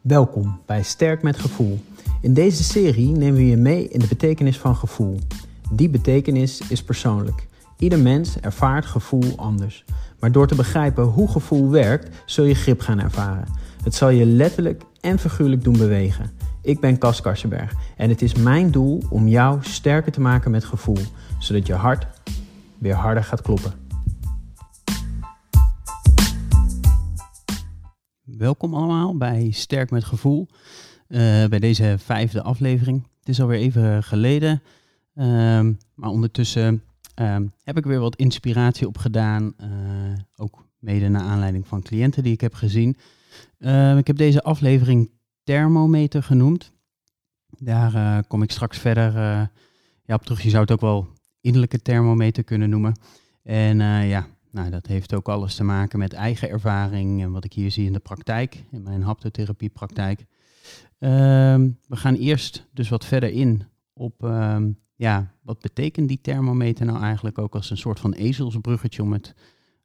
Welkom bij Sterk met Gevoel. In deze serie nemen we je mee in de betekenis van gevoel. Die betekenis is persoonlijk. Ieder mens ervaart gevoel anders. Maar door te begrijpen hoe gevoel werkt, zul je grip gaan ervaren. Het zal je letterlijk en figuurlijk doen bewegen. Ik ben Cas Karsenberg en het is mijn doel om jou sterker te maken met gevoel, zodat je hart weer harder gaat kloppen. Welkom allemaal bij Sterk met Gevoel, uh, bij deze vijfde aflevering. Het is alweer even geleden, uh, maar ondertussen uh, heb ik weer wat inspiratie opgedaan, uh, ook mede naar aanleiding van cliënten die ik heb gezien. Ehm, ik heb deze aflevering thermometer genoemd. Daar eh, kom ik straks verder ja, op terug. Je zou het ook wel innerlijke thermometer kunnen noemen. En ja, nou, dat heeft ook alles te maken met eigen ervaring en wat ik hier zie in de praktijk, in mijn haptotherapiepraktijk. Um, we gaan eerst dus wat verder in op um, ja, wat betekent die thermometer nou eigenlijk ook als een soort van ezelsbruggetje om het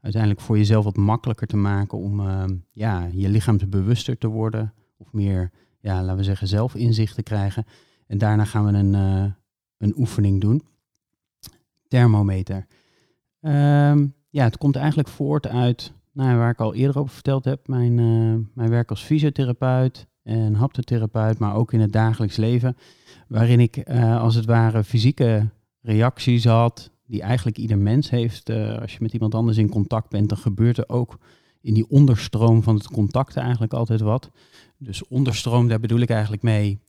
uiteindelijk voor jezelf wat makkelijker te maken om um, ja, je lichaam te bewuster te worden of meer, ja, laten we zeggen, zelfinzicht te krijgen. En daarna gaan we een, uh, een oefening doen. Thermometer. Um, ja, het komt eigenlijk voort uit nou, waar ik al eerder over verteld heb. Mijn, uh, mijn werk als fysiotherapeut en haptotherapeut, maar ook in het dagelijks leven. Waarin ik uh, als het ware fysieke reacties had, die eigenlijk ieder mens heeft. Uh, als je met iemand anders in contact bent, dan gebeurt er ook in die onderstroom van het contact eigenlijk altijd wat. Dus onderstroom, daar bedoel ik eigenlijk mee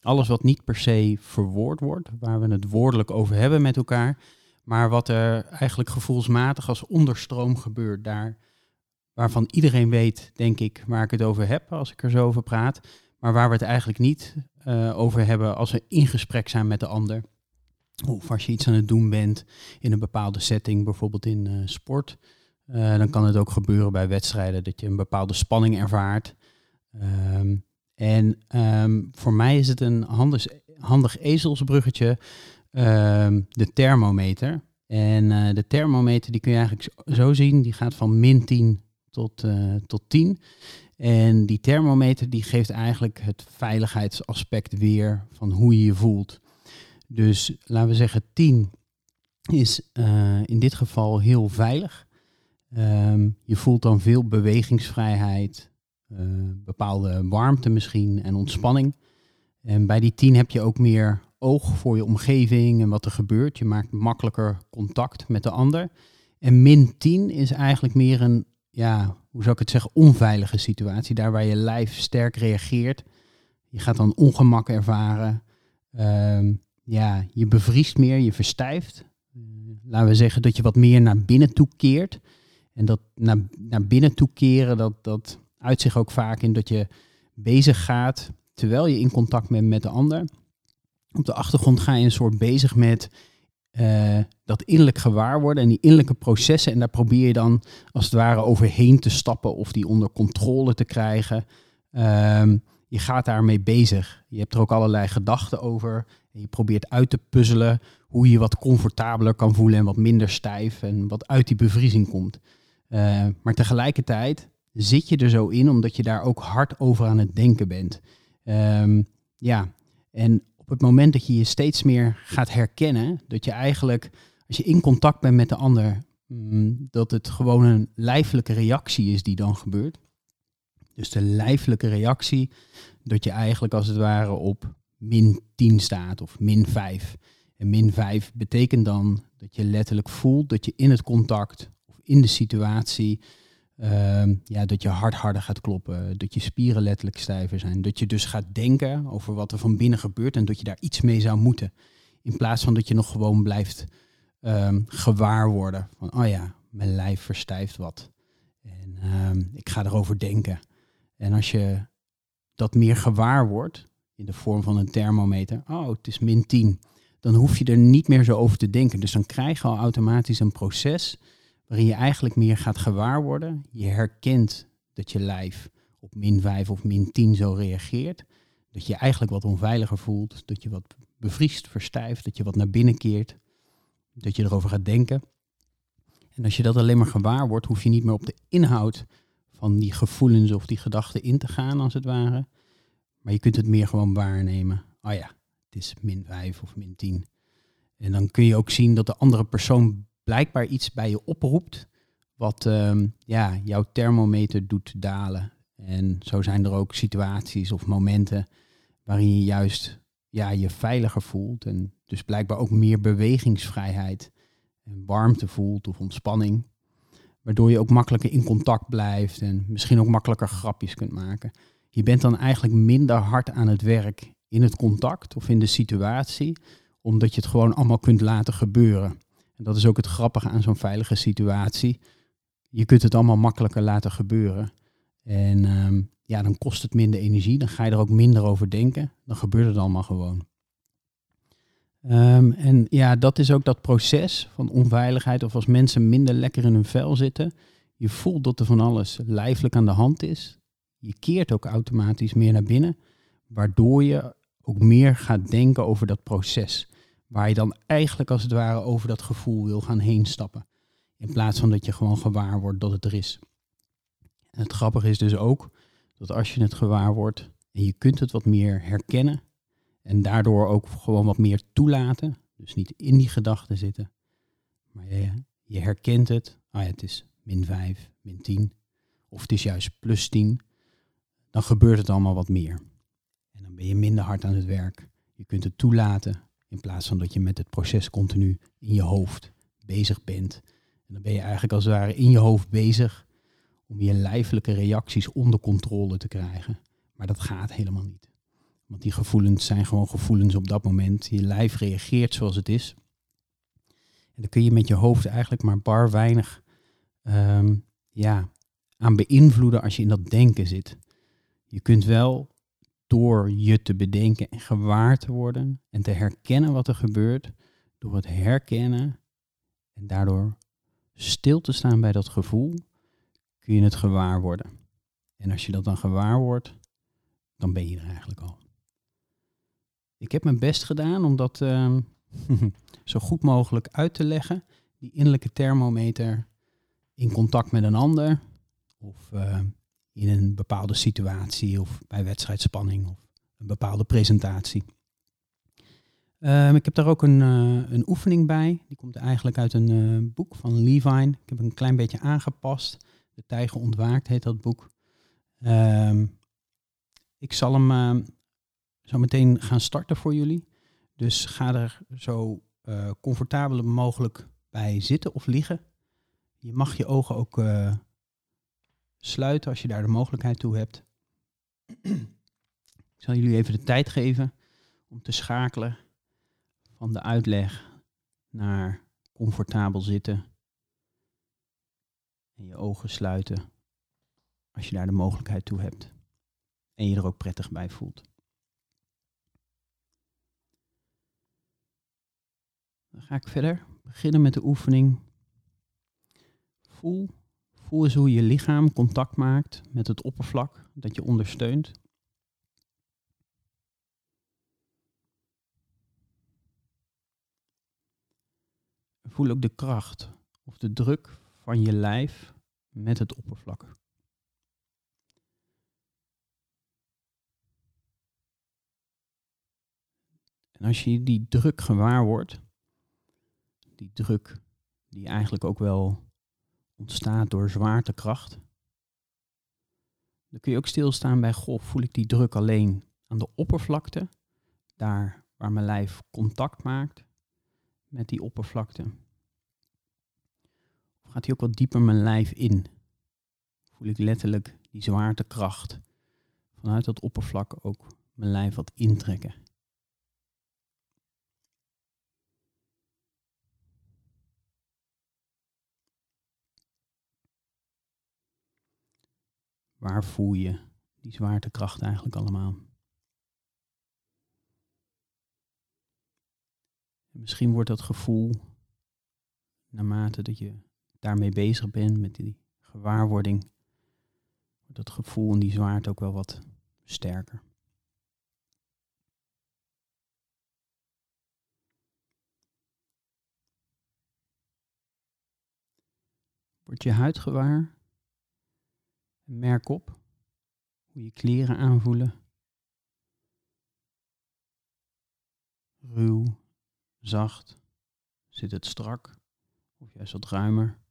alles wat niet per se verwoord wordt, waar we het woordelijk over hebben met elkaar. Maar wat er eigenlijk gevoelsmatig als onderstroom gebeurt daar, waarvan iedereen weet, denk ik, waar ik het over heb als ik er zo over praat. Maar waar we het eigenlijk niet uh, over hebben als we in gesprek zijn met de ander. Of als je iets aan het doen bent in een bepaalde setting, bijvoorbeeld in uh, sport. Uh, dan kan het ook gebeuren bij wedstrijden dat je een bepaalde spanning ervaart. Um, en um, voor mij is het een handig ezelsbruggetje uh, de thermometer. En uh, de thermometer die kun je eigenlijk zo zien, die gaat van min 10 tot, uh, tot 10. En die thermometer die geeft eigenlijk het veiligheidsaspect weer van hoe je je voelt. Dus laten we zeggen 10 is uh, in dit geval heel veilig. Um, je voelt dan veel bewegingsvrijheid, bepaalde warmte misschien en ontspanning. En bij die 10 heb je ook meer oog voor je omgeving en wat er gebeurt. Je maakt makkelijker contact met de ander. En min 10 is eigenlijk meer een, ja, hoe zou ik het zeggen, onveilige situatie. Daar waar je lijf sterk reageert. Je gaat dan ongemak ervaren. Um, ja, je bevriest meer, je verstijft. Uh, laten we zeggen dat je wat meer naar binnen toe keert. En dat naar, naar binnen toe keren, dat, dat uit zich ook vaak in dat je bezig gaat terwijl je in contact bent met de ander op de achtergrond ga je een soort bezig met uh, dat innerlijk gewaar worden en die innerlijke processen. En daar probeer je dan als het ware overheen te stappen of die onder controle te krijgen. Um, je gaat daarmee bezig. Je hebt er ook allerlei gedachten over. En je probeert uit te puzzelen hoe je wat comfortabeler kan voelen en wat minder stijf en wat uit die bevriezing komt. Uh, maar tegelijkertijd zit je er zo in omdat je daar ook hard over aan het denken bent. Um, ja, en op het moment dat je je steeds meer gaat herkennen, dat je eigenlijk, als je in contact bent met de ander, mm, dat het gewoon een lijfelijke reactie is die dan gebeurt. Dus de lijfelijke reactie, dat je eigenlijk als het ware op min 10 staat of min 5. En min 5 betekent dan dat je letterlijk voelt dat je in het contact of in de situatie Uh, ja, dat je hart harder gaat kloppen, dat je spieren letterlijk stijver zijn. Dat je dus gaat denken over wat er van binnen gebeurt en dat je daar iets mee zou moeten. In plaats van dat je nog gewoon blijft um, gewaar worden van, oh ja, mijn lijf verstijft wat. En um, ik ga erover denken. En als je dat meer gewaar wordt, in de vorm van een thermometer, oh, het is min 10, dan hoef je er niet meer zo over te denken. Dus dan krijg je al automatisch een proces waarin je eigenlijk meer gaat gewaar worden. Je herkent dat je lijf op min 5 of min 10 zo reageert. Dat je eigenlijk wat onveiliger voelt, dat je wat bevriest, verstijft, dat je wat naar binnen keert, dat je erover gaat denken. En als je dat alleen maar gewaar wordt, hoef je niet meer op de inhoud van die gevoelens of die gedachten in te gaan, als het ware. Maar je kunt het meer gewoon waarnemen. Oh ja, het is min 5 of min 10. En dan kun je ook zien dat de andere persoon blijkbaar iets bij je oproept. Wat ehm, ja, jouw thermometer doet dalen. En zo zijn er ook situaties of momenten waarin je juist ja, je veiliger voelt. En dus blijkbaar ook meer bewegingsvrijheid en warmte voelt of ontspanning. Waardoor je ook makkelijker in contact blijft en misschien ook makkelijker grapjes kunt maken. Je bent dan eigenlijk minder hard aan het werk in het contact of in de situatie, omdat je het gewoon allemaal kunt laten gebeuren. En dat is ook het grappige aan zo'n veilige situatie. Je kunt het allemaal makkelijker laten gebeuren. En ehm, ja, dan kost het minder energie, dan ga je er ook minder over denken. Dan gebeurt het allemaal gewoon. Ehm, en ja, dat is ook dat proces van onveiligheid of als mensen minder lekker in hun vel zitten. Je voelt dat er van alles lijfelijk aan de hand is. Je keert ook automatisch meer naar binnen, waardoor je ook meer gaat denken over dat proces. Waar je dan eigenlijk als het ware over dat gevoel wil gaan heen stappen. In plaats van dat je gewoon gewaar wordt dat het er is. En het grappige is dus ook dat als je het gewaar wordt en je kunt het wat meer herkennen en daardoor ook gewoon wat meer toelaten, dus niet in die gedachten zitten, maar je, je herkent het, ah het is min 5, min 10, of het is juist plus 10, dan gebeurt het allemaal wat meer. En dan ben je minder hard aan het werk. Je kunt het toelaten in plaats van dat je met het proces continu in je hoofd bezig bent. En dan ben je eigenlijk als het ware in je hoofd bezig om je lijfelijke reacties onder controle te krijgen. Maar dat gaat helemaal niet. Want die gevoelens zijn gewoon gevoelens op dat moment. Je lijf reageert zoals het is. En dan kun je met je hoofd eigenlijk maar bar weinig ehm, ja, aan beïnvloeden als je in dat denken zit. Je kunt wel door je te bedenken en gewaar te worden en te herkennen wat er gebeurt, door het herkennen en daardoor stil te staan bij dat gevoel, kun je het gewaar worden. En als je dat dan gewaar wordt, dan ben je er eigenlijk al. Ik heb mijn best gedaan om dat ehm, zo goed mogelijk uit te leggen. Die innerlijke thermometer in contact met een ander. Of uh, in een bepaalde situatie of bij wedstrijdspanning of een bepaalde presentatie. Um, ik heb daar ook een, uh, een oefening bij. Die komt eigenlijk uit een uh, boek van Levine. Ik heb een klein beetje aangepast. De Tijger ontwaakt heet dat boek. Um, ik zal hem uh, zo meteen gaan starten voor jullie. Dus ga er zo uh, comfortabel mogelijk bij zitten of liggen. Je mag je ogen ook sluiten als je daar de mogelijkheid toe hebt. Ik zal jullie even de tijd geven om te schakelen van de uitleg naar comfortabel zitten en je ogen sluiten als je daar de mogelijkheid toe hebt en je er ook prettig bij voelt. Dan ga ik verder beginnen met de oefening. Voel, voel eens hoe je lichaam contact maakt met het oppervlak dat je ondersteunt. Voel ook de kracht of de druk van je lijf met het oppervlak. En als je die druk gewaar wordt, die druk die eigenlijk ook wel ontstaat door zwaartekracht, dan kun je ook stilstaan bij, goh, voel ik die druk alleen aan de oppervlakte, daar waar mijn lijf contact maakt met die oppervlakte. Of gaat hij ook wat dieper mijn lijf in? Voel ik letterlijk die zwaartekracht vanuit dat oppervlak ook mijn lijf wat intrekken? Waar voel je die zwaartekracht eigenlijk allemaal? misschien wordt dat gevoel, naarmate dat je daarmee bezig bent met die gewaarwording, wordt dat gevoel en die zwaarte ook wel wat sterker. Word je huid gewaar? merk op hoe je kleren aanvoelen. Ruw, zacht, zit het strak of juist wat ruimer.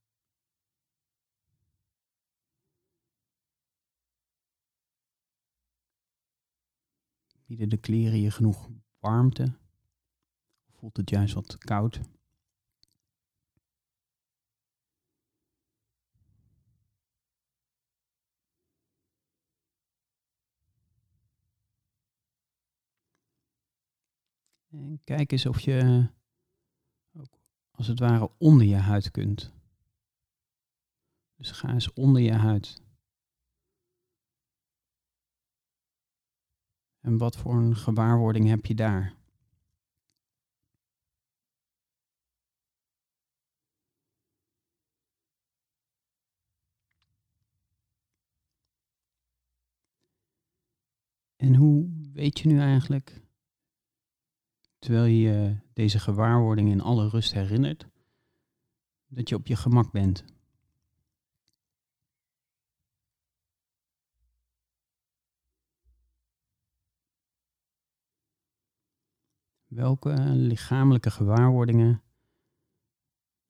Bieden de kleren je genoeg warmte? Voelt het juist wat koud? En kijk eens of je ook als het ware onder je huid kunt. Dus ga eens onder je huid. En wat voor een gewaarwording heb je daar? En hoe weet je nu eigenlijk, terwijl je deze gewaarwording in alle rust herinnert, dat je op je gemak bent? Welke lichamelijke gewaarwordingen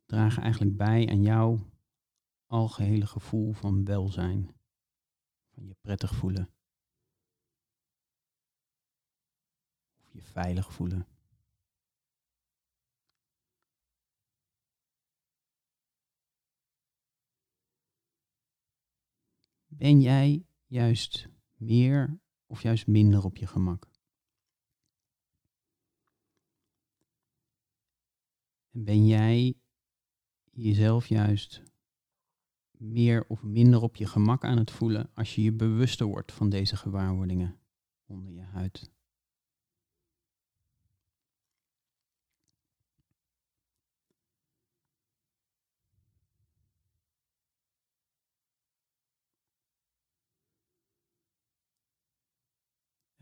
dragen eigenlijk bij aan jouw algehele gevoel van welzijn, van je prettig voelen? Of je veilig voelen? Ben jij juist meer of juist minder op je gemak? En ben jij jezelf juist meer of minder op je gemak aan het voelen als je je bewuster wordt van deze gewaarwordingen onder je huid?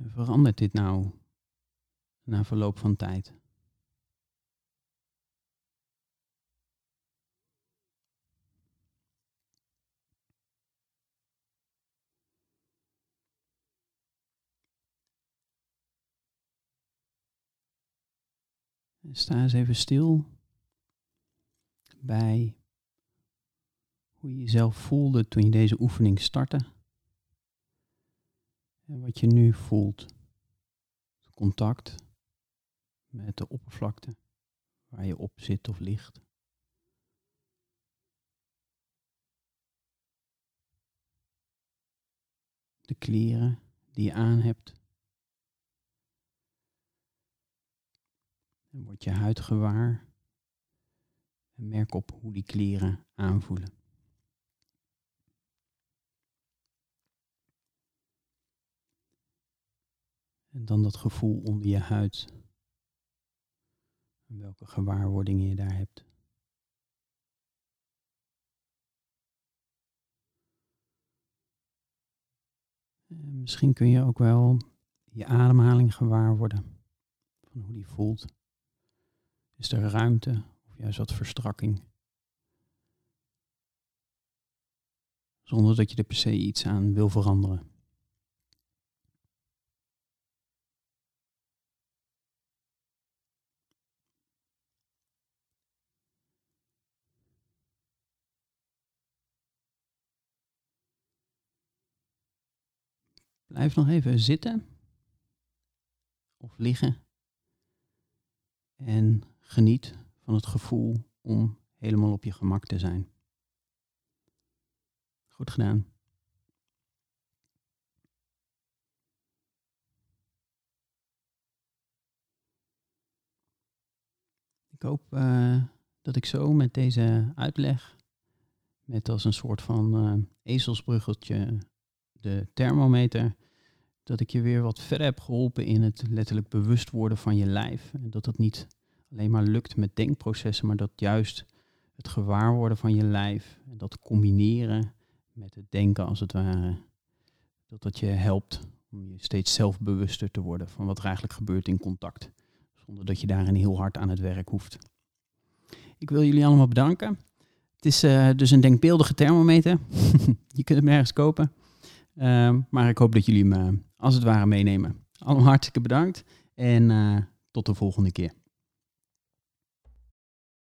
Verandert dit nou na verloop van tijd? Sta eens even stil bij hoe je jezelf voelde toen je deze oefening startte. En wat je nu voelt. Contact met de oppervlakte waar je op zit of ligt. De kleren die je aan hebt. En word je huid gewaar. En merk op hoe die kleren aanvoelen. En dan dat gevoel onder je huid. En welke gewaarwordingen je daar hebt. En misschien kun je ook wel je ademhaling gewaar worden. Van hoe die voelt. Is er ruimte of juist wat verstrakking? Zonder dat je er per se iets aan wil veranderen. Blijf nog even zitten of liggen en geniet van het gevoel om helemaal op je gemak te zijn. Goed gedaan. Ik hoop uh, dat ik zo met deze uitleg, met als een soort van uh, ezelsbruggeltje de thermometer, dat ik je weer wat verder heb geholpen in het letterlijk bewust worden van je lijf. En dat dat niet alleen maar lukt met denkprocessen, maar dat juist het gewaarworden van je lijf en dat combineren met het denken als het ware, dat dat je helpt om je steeds zelfbewuster te worden van wat er eigenlijk gebeurt in contact, zonder dat je daarin heel hard aan het werk hoeft. Ik wil jullie allemaal bedanken. Het is uh, dus een denkbeeldige thermometer. je kunt hem ergens kopen. Uh, maar ik hoop dat jullie uh, als het ware meenemen. Allemaal hartstikke bedankt. En uh, tot de volgende keer.